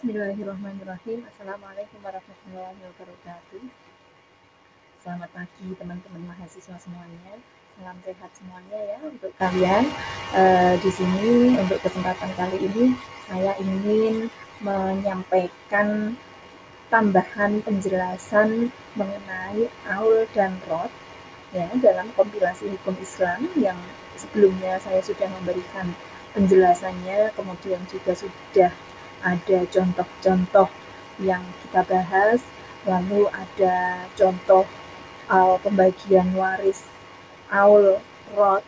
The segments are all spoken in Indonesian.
Bismillahirrahmanirrahim. Assalamualaikum warahmatullahi wabarakatuh. Selamat pagi teman-teman mahasiswa semuanya. Salam sehat semuanya ya untuk kalian. Uh, di sini untuk kesempatan kali ini saya ingin menyampaikan tambahan penjelasan mengenai aul dan rot ya dalam kompilasi hukum Islam yang sebelumnya saya sudah memberikan penjelasannya kemudian juga sudah ada contoh-contoh yang kita bahas, lalu ada contoh uh, pembagian waris aul rot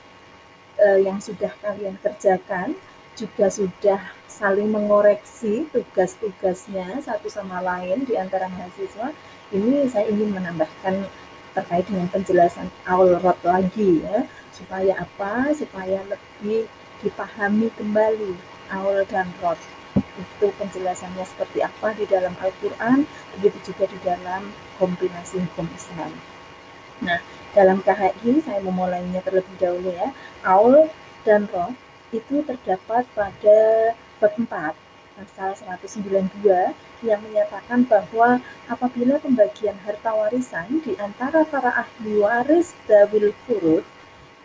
uh, yang sudah kalian kerjakan, juga sudah saling mengoreksi tugas-tugasnya satu sama lain di antara mahasiswa. Ini saya ingin menambahkan terkait dengan penjelasan aul rot lagi ya, supaya apa? Supaya lebih dipahami kembali aul dan rot itu penjelasannya seperti apa di dalam Al-Quran, begitu juga di dalam kombinasi hukum Islam. Nah, dalam KHI saya memulainya terlebih dahulu ya. Aul dan roh itu terdapat pada bab 4 pasal 192 yang menyatakan bahwa apabila pembagian harta warisan di antara para ahli waris dawil furud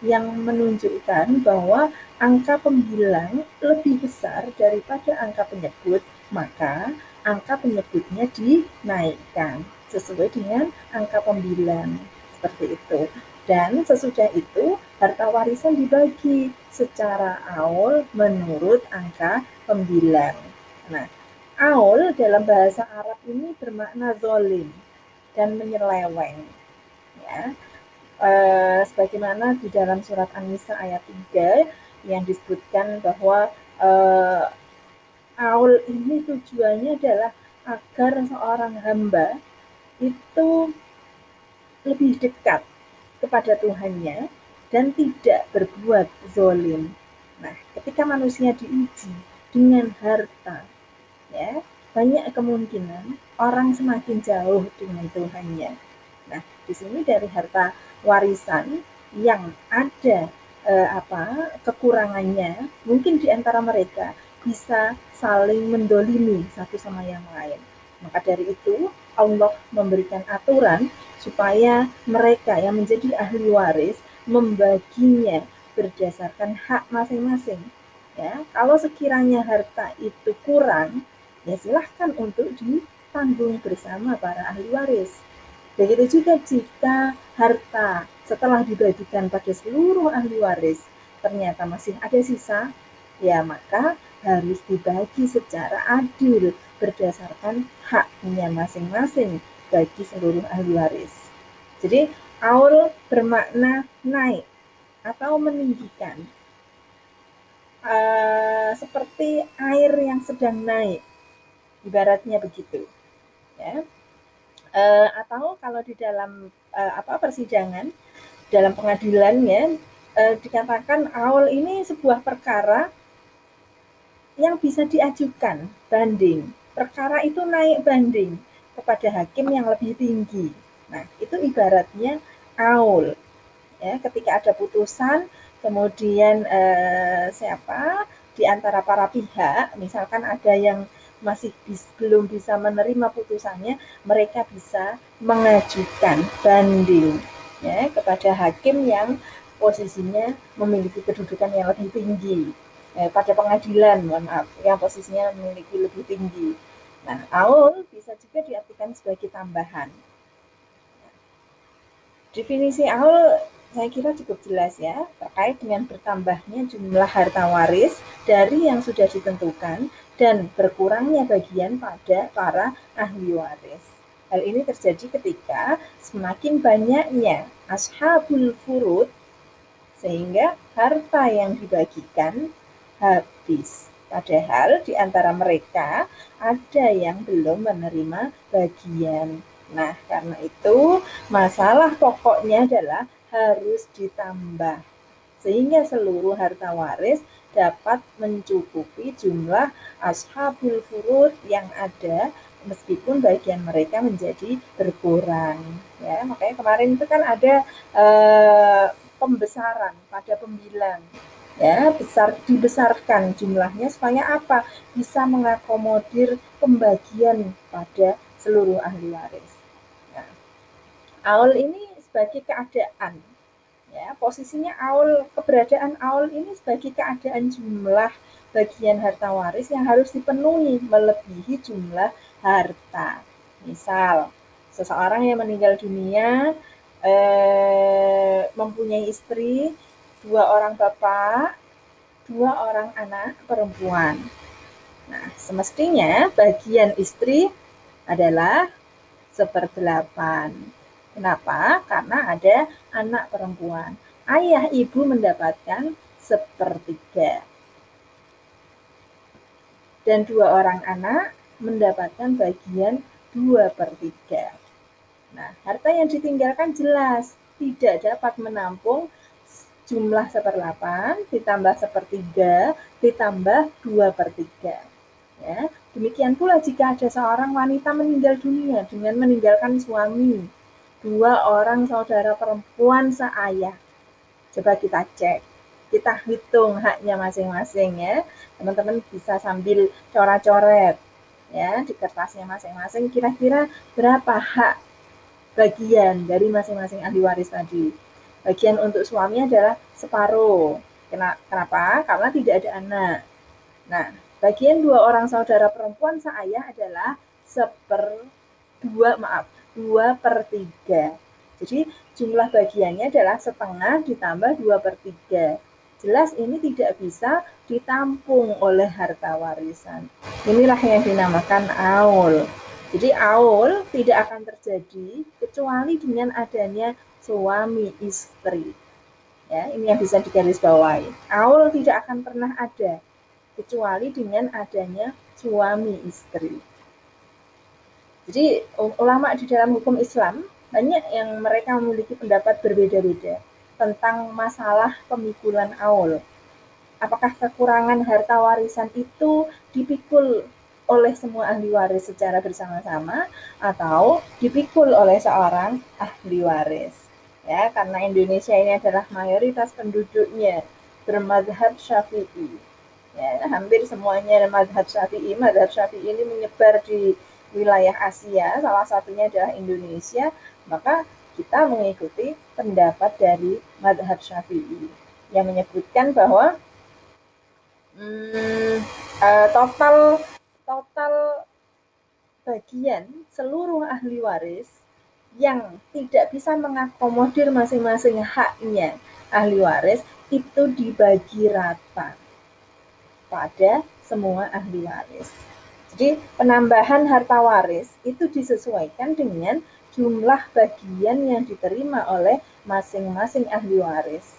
yang menunjukkan bahwa angka pembilang lebih besar daripada angka penyebut, maka angka penyebutnya dinaikkan sesuai dengan angka pembilang. Seperti itu. Dan sesudah itu, harta warisan dibagi secara aul menurut angka pembilang. Nah, aul dalam bahasa Arab ini bermakna zolim dan menyeleweng. Ya, uh, sebagaimana di dalam surat An-Nisa ayat 3 yang disebutkan bahwa uh, aul ini tujuannya adalah agar seorang hamba itu lebih dekat kepada Tuhannya dan tidak berbuat zolim. Nah, ketika manusia diuji dengan harta, ya banyak kemungkinan orang semakin jauh dengan Tuhannya. Nah, di sini dari harta warisan yang ada eh, apa kekurangannya mungkin di antara mereka bisa saling mendolimi satu sama yang lain. Maka dari itu Allah memberikan aturan supaya mereka yang menjadi ahli waris membaginya berdasarkan hak masing-masing. Ya, kalau sekiranya harta itu kurang, ya silahkan untuk ditanggung bersama para ahli waris. Begitu juga jika harta setelah dibagikan pada seluruh ahli waris ternyata masih ada sisa, ya maka harus dibagi secara adil berdasarkan haknya masing-masing bagi seluruh ahli waris. Jadi aul bermakna naik atau meninggikan. Uh, seperti air yang sedang naik, ibaratnya begitu. Ya, uh, atau kalau di dalam uh, apa persidangan dalam pengadilannya uh, dikatakan awal ini sebuah perkara yang bisa diajukan banding. Perkara itu naik banding kepada hakim yang lebih tinggi. Nah, itu ibaratnya aul. Ya, ketika ada putusan, kemudian eh, siapa di antara para pihak, misalkan ada yang masih bis, belum bisa menerima putusannya, mereka bisa mengajukan banding ya kepada hakim yang posisinya memiliki kedudukan yang lebih tinggi eh, pada pengadilan, mohon maaf, yang posisinya memiliki lebih tinggi. Nah, aul bisa juga diartikan sebagai tambahan. Definisi aul saya kira cukup jelas ya terkait dengan bertambahnya jumlah harta waris dari yang sudah ditentukan dan berkurangnya bagian pada para ahli waris. Hal ini terjadi ketika semakin banyaknya ashabul furud sehingga harta yang dibagikan habis. Padahal di antara mereka ada yang belum menerima bagian. Nah, karena itu masalah pokoknya adalah harus ditambah sehingga seluruh harta waris dapat mencukupi jumlah ashabul furud yang ada meskipun bagian mereka menjadi berkurang ya makanya kemarin itu kan ada eh, pembesaran pada pembilang ya besar dibesarkan jumlahnya supaya apa bisa mengakomodir pembagian pada seluruh ahli waris. Nah, aul ini sebagai keadaan ya posisinya aul keberadaan aul ini sebagai keadaan jumlah bagian harta waris yang harus dipenuhi melebihi jumlah harta. Misal seseorang yang meninggal dunia eh, mempunyai istri dua orang bapak, dua orang anak perempuan. Nah, semestinya bagian istri adalah seperdelapan. Kenapa? Karena ada anak perempuan. Ayah ibu mendapatkan sepertiga. Dan dua orang anak mendapatkan bagian dua per tiga. Nah, harta yang ditinggalkan jelas tidak dapat menampung jumlah seperdelapan ditambah sepertiga ditambah dua per tiga. Ya, demikian pula jika ada seorang wanita meninggal dunia dengan meninggalkan suami, dua orang saudara perempuan seayah. Coba kita cek, kita hitung haknya masing-masing ya. Teman-teman bisa sambil coret-coret ya di kertasnya masing-masing kira-kira berapa hak bagian dari masing-masing ahli waris tadi Bagian untuk suami adalah separuh. Kenapa? Karena tidak ada anak. Nah, bagian dua orang saudara perempuan seayah adalah seper dua maaf dua per tiga. Jadi jumlah bagiannya adalah setengah ditambah dua per tiga. Jelas ini tidak bisa ditampung oleh harta warisan. Inilah yang dinamakan aul. Jadi aul tidak akan terjadi kecuali dengan adanya suami istri. Ya, ini yang bisa digarisbawahi. Aul tidak akan pernah ada kecuali dengan adanya suami istri. Jadi ulama di dalam hukum Islam banyak yang mereka memiliki pendapat berbeda-beda tentang masalah pemikulan aul. Apakah kekurangan harta warisan itu dipikul oleh semua ahli waris secara bersama-sama atau dipikul oleh seorang ahli waris? ya karena Indonesia ini adalah mayoritas penduduknya bermadhab syafi'i ya hampir semuanya madhab syafi'i madhab syafi'i ini menyebar di wilayah Asia salah satunya adalah Indonesia maka kita mengikuti pendapat dari madhab syafi'i yang menyebutkan bahwa hmm, uh, total total bagian seluruh ahli waris yang tidak bisa mengakomodir masing-masing haknya ahli waris itu dibagi rata pada semua ahli waris. Jadi penambahan harta waris itu disesuaikan dengan jumlah bagian yang diterima oleh masing-masing ahli waris.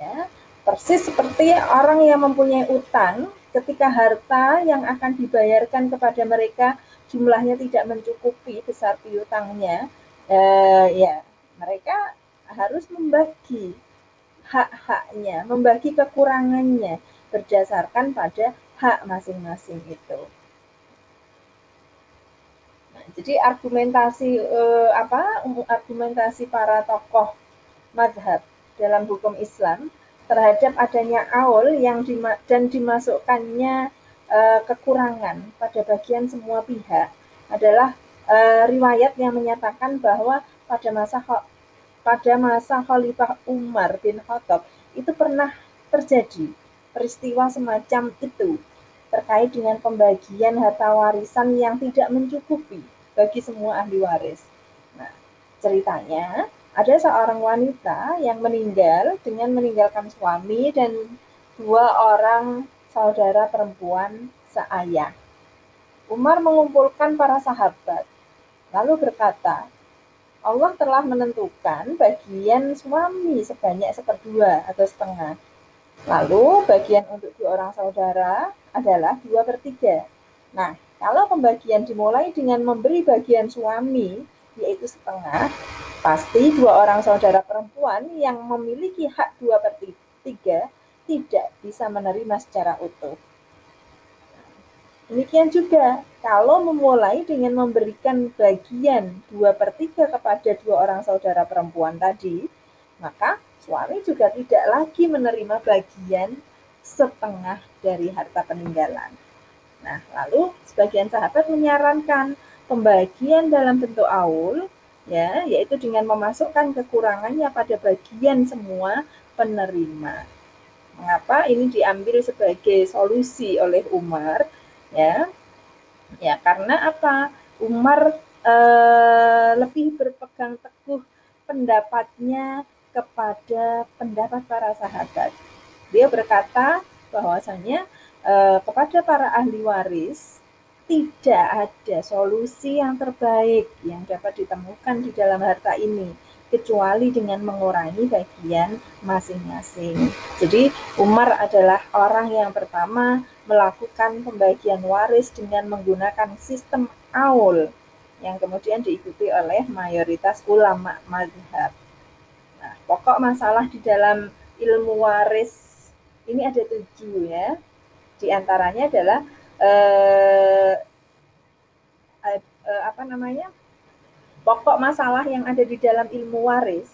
Ya, persis seperti orang yang mempunyai utang, ketika harta yang akan dibayarkan kepada mereka jumlahnya tidak mencukupi besar piutangnya, uh, ya mereka harus membagi hak-haknya, membagi kekurangannya berdasarkan pada hak masing-masing itu. Jadi argumentasi eh, apa? Argumentasi para tokoh madhab dalam hukum Islam terhadap adanya aul yang dima dan dimasukkannya eh, kekurangan pada bagian semua pihak adalah uh, riwayat yang menyatakan bahwa pada masa pada masa Khalifah Umar bin Khattab itu pernah terjadi peristiwa semacam itu terkait dengan pembagian harta warisan yang tidak mencukupi bagi semua ahli waris. Nah, ceritanya ada seorang wanita yang meninggal dengan meninggalkan suami dan dua orang saudara perempuan seayah. Umar mengumpulkan para sahabat lalu berkata, Allah telah menentukan bagian suami sebanyak seperdua atau setengah. Lalu bagian untuk dua orang saudara adalah dua per tiga. Nah, kalau pembagian dimulai dengan memberi bagian suami, yaitu setengah, pasti dua orang saudara perempuan yang memiliki hak dua per tiga tidak bisa menerima secara utuh. Demikian juga, kalau memulai dengan memberikan bagian 2 per 3 kepada dua orang saudara perempuan tadi, maka suami juga tidak lagi menerima bagian setengah dari harta peninggalan. Nah, lalu sebagian sahabat menyarankan pembagian dalam bentuk aul ya, yaitu dengan memasukkan kekurangannya pada bagian semua penerima. Mengapa ini diambil sebagai solusi oleh Umar? Ya, ya karena apa? Umar eh, lebih berpegang teguh pendapatnya kepada pendapat para sahabat. Dia berkata bahwasanya eh, kepada para ahli waris tidak ada solusi yang terbaik yang dapat ditemukan di dalam harta ini kecuali dengan mengurangi bagian masing-masing. Jadi Umar adalah orang yang pertama melakukan pembagian waris dengan menggunakan sistem aul yang kemudian diikuti oleh mayoritas ulama madhab. Nah, pokok masalah di dalam ilmu waris ini ada tujuh ya. Di antaranya adalah eh, eh, apa namanya pokok masalah yang ada di dalam ilmu waris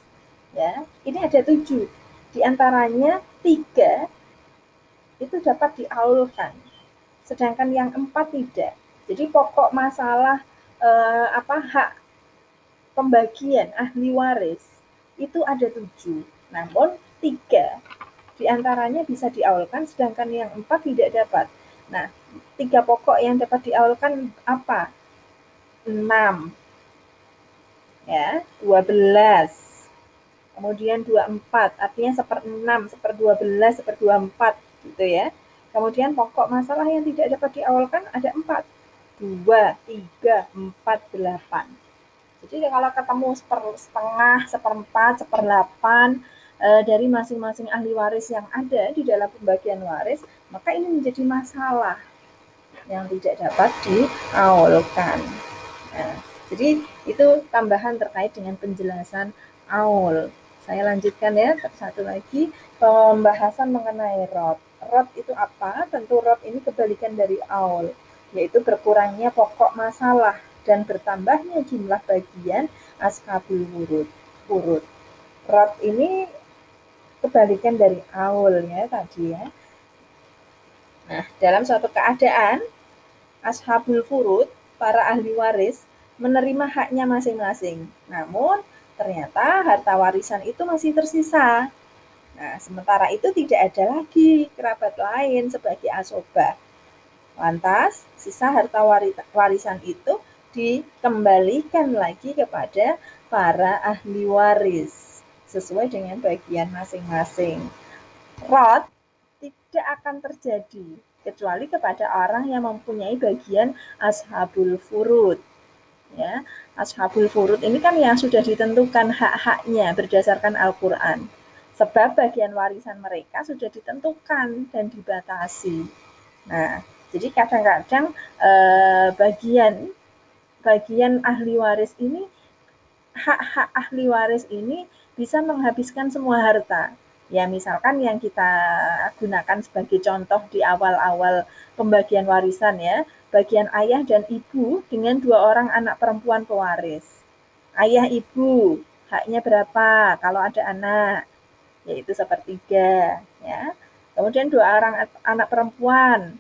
ya. Ini ada tujuh. Di antaranya tiga itu dapat diaulkan sedangkan yang empat tidak. Jadi pokok masalah eh, apa hak pembagian ahli waris itu ada tujuh. Namun tiga di antaranya bisa diaulkan sedangkan yang empat tidak dapat. Nah tiga pokok yang dapat diaulkan apa? 6 ya 12 kemudian 24 artinya seper 6 seper 12 seper 24 gitu ya. Kemudian pokok masalah yang tidak dapat diawalkan ada 4 2 3 4 8 jadi kalau ketemu seper setengah seperempat seperdelapan e, dari masing-masing ahli waris yang ada di dalam pembagian waris maka ini menjadi masalah yang tidak dapat diawalkan Nah, jadi itu tambahan terkait dengan penjelasan aul. Saya lanjutkan ya, satu lagi pembahasan mengenai rot. Rot itu apa? Tentu rot ini kebalikan dari aul, yaitu berkurangnya pokok masalah dan bertambahnya jumlah bagian ashabul wurud. Urut. Rot ini kebalikan dari aul ya tadi ya. Nah, dalam suatu keadaan ashabul furud para ahli waris menerima haknya masing-masing. Namun, ternyata harta warisan itu masih tersisa. Nah, sementara itu tidak ada lagi kerabat lain sebagai asobah. Lantas, sisa harta warisan itu dikembalikan lagi kepada para ahli waris sesuai dengan bagian masing-masing. Rot tidak akan terjadi kecuali kepada orang yang mempunyai bagian ashabul furud. Ya, ashabul furud ini kan yang sudah ditentukan hak-haknya berdasarkan Al-Qur'an. Sebab bagian warisan mereka sudah ditentukan dan dibatasi. Nah, jadi kadang-kadang eh, bagian bagian ahli waris ini hak-hak ahli waris ini bisa menghabiskan semua harta Ya, misalkan yang kita gunakan sebagai contoh di awal-awal pembagian warisan ya, bagian ayah dan ibu dengan dua orang anak perempuan pewaris. Ayah ibu, haknya berapa kalau ada anak? Yaitu sepertiga, ya. Kemudian dua orang anak perempuan,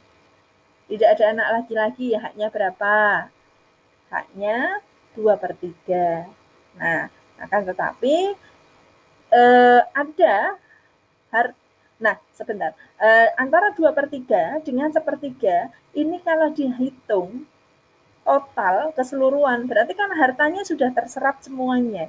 tidak ada anak laki-laki, ya haknya berapa? Haknya dua per tiga. Nah, akan tetapi eh, ada har Nah, sebentar. Eh, antara 2 per 3 dengan sepertiga, ini kalau dihitung total keseluruhan, berarti kan hartanya sudah terserap semuanya.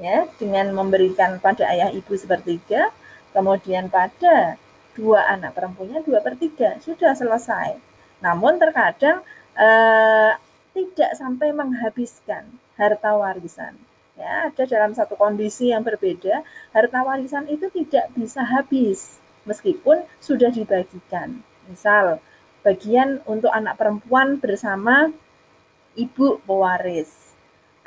Ya, dengan memberikan pada ayah ibu sepertiga, kemudian pada dua anak perempuannya 2 per 3, sudah selesai. Namun terkadang eh, tidak sampai menghabiskan harta warisan ya ada dalam satu kondisi yang berbeda harta warisan itu tidak bisa habis meskipun sudah dibagikan. Misal bagian untuk anak perempuan bersama ibu pewaris.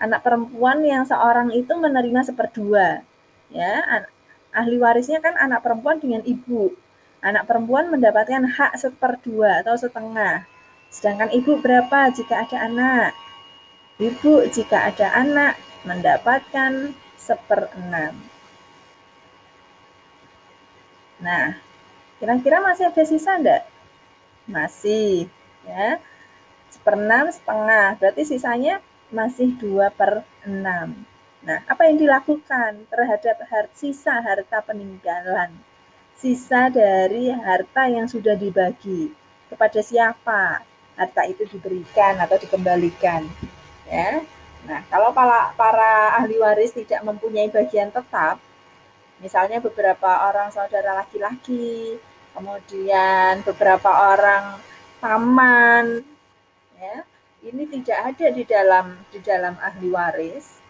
Anak perempuan yang seorang itu menerima seperdua ya. Ahli warisnya kan anak perempuan dengan ibu. Anak perempuan mendapatkan hak seperdua atau setengah. Sedangkan ibu berapa jika ada anak? Ibu jika ada anak mendapatkan seperenam. Nah, Kira-kira masih ada sisa enggak? Masih, ya. Seperenam setengah, berarti sisanya masih 2 per 6. Nah, apa yang dilakukan terhadap sisa harta peninggalan? Sisa dari harta yang sudah dibagi. Kepada siapa harta itu diberikan atau dikembalikan? Ya. Nah, kalau para, para ahli waris tidak mempunyai bagian tetap, misalnya beberapa orang saudara laki-laki, kemudian beberapa orang paman, ya, ini tidak ada di dalam di dalam ahli waris,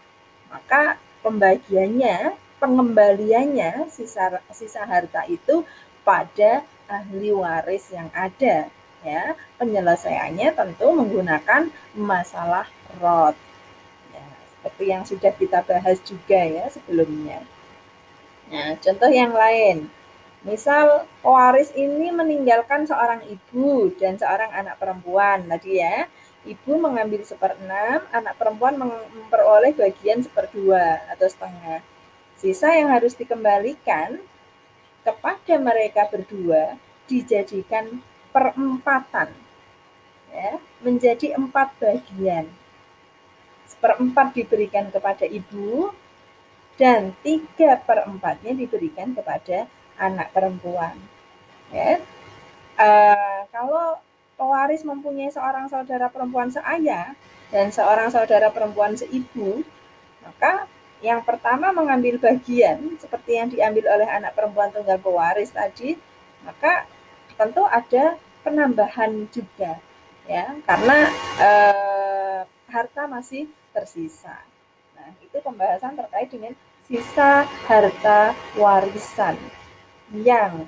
maka pembagiannya, pengembaliannya sisa sisa harta itu pada ahli waris yang ada ya. Penyelesaiannya tentu menggunakan masalah rot. Seperti yang sudah kita bahas juga ya sebelumnya. Nah, contoh yang lain. Misal pewaris ini meninggalkan seorang ibu dan seorang anak perempuan tadi ya ibu mengambil seperenam, anak perempuan memperoleh bagian seperdua atau setengah. Sisa yang harus dikembalikan kepada mereka berdua dijadikan perempatan, ya, menjadi empat bagian. Seperempat diberikan kepada ibu, dan tiga perempatnya diberikan kepada anak perempuan. Ya. Uh, kalau pewaris mempunyai seorang saudara perempuan seayah dan seorang saudara perempuan seibu, maka yang pertama mengambil bagian seperti yang diambil oleh anak perempuan tunggal pewaris tadi, maka tentu ada penambahan juga ya karena eh, harta masih tersisa. Nah, itu pembahasan terkait dengan sisa harta warisan yang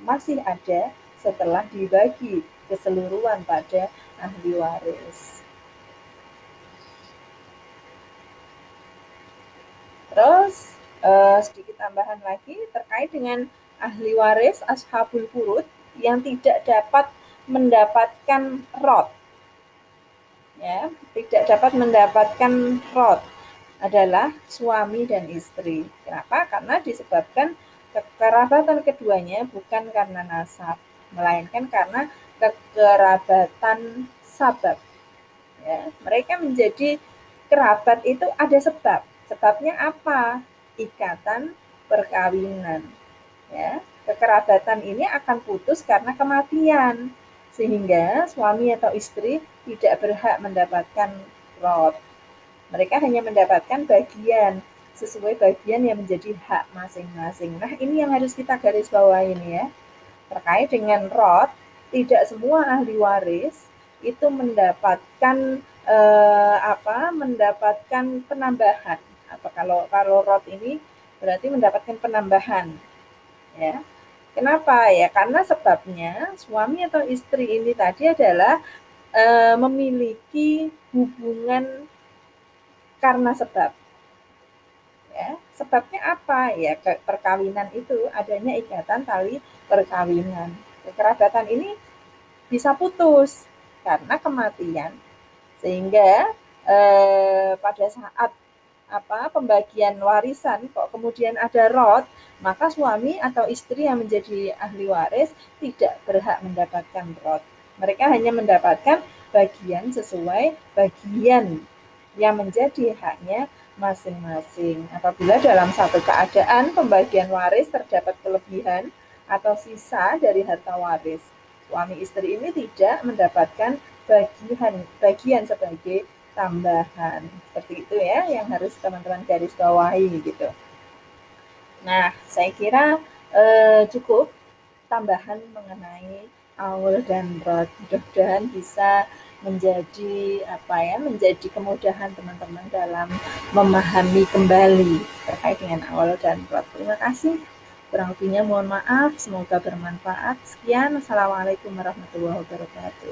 masih ada setelah dibagi keseluruhan pada ahli waris. Terus uh, sedikit tambahan lagi terkait dengan ahli waris ashabul furud yang tidak dapat mendapatkan rot. Ya, tidak dapat mendapatkan rot adalah suami dan istri. Kenapa? Karena disebabkan kekerabatan keduanya bukan karena nasab, melainkan karena kekerabatan sabab. Ya, mereka menjadi kerabat itu ada sebab. Sebabnya apa? Ikatan perkawinan. Ya, kekerabatan ini akan putus karena kematian. Sehingga suami atau istri tidak berhak mendapatkan rot. Mereka hanya mendapatkan bagian sesuai bagian yang menjadi hak masing-masing. Nah, ini yang harus kita garis bawahi ya. Terkait dengan rot, tidak semua ahli waris itu mendapatkan eh, apa mendapatkan penambahan apa kalau kalau rot ini berarti mendapatkan penambahan ya kenapa? Ya karena sebabnya suami atau istri ini tadi adalah eh, memiliki hubungan karena sebab. Ya sebabnya apa? Ya perkawinan itu adanya ikatan tali perkawinan. Kekerabatan ini bisa putus karena kematian. Sehingga eh, pada saat apa pembagian warisan kok kemudian ada rot, maka suami atau istri yang menjadi ahli waris tidak berhak mendapatkan rot. Mereka hanya mendapatkan bagian sesuai bagian yang menjadi haknya masing-masing. Apabila dalam satu keadaan pembagian waris terdapat kelebihan, atau sisa dari harta waris. Suami istri ini tidak mendapatkan bagian bagian sebagai tambahan. Seperti itu ya yang harus teman-teman garis bawahi gitu. Nah, saya kira eh, cukup tambahan mengenai awal dan rod. Mudah-mudahan bisa menjadi apa ya menjadi kemudahan teman-teman dalam memahami kembali terkait dengan awal dan rod. Terima kasih. Kurang lebihnya mohon maaf, semoga bermanfaat. Sekian, Assalamualaikum warahmatullahi wabarakatuh.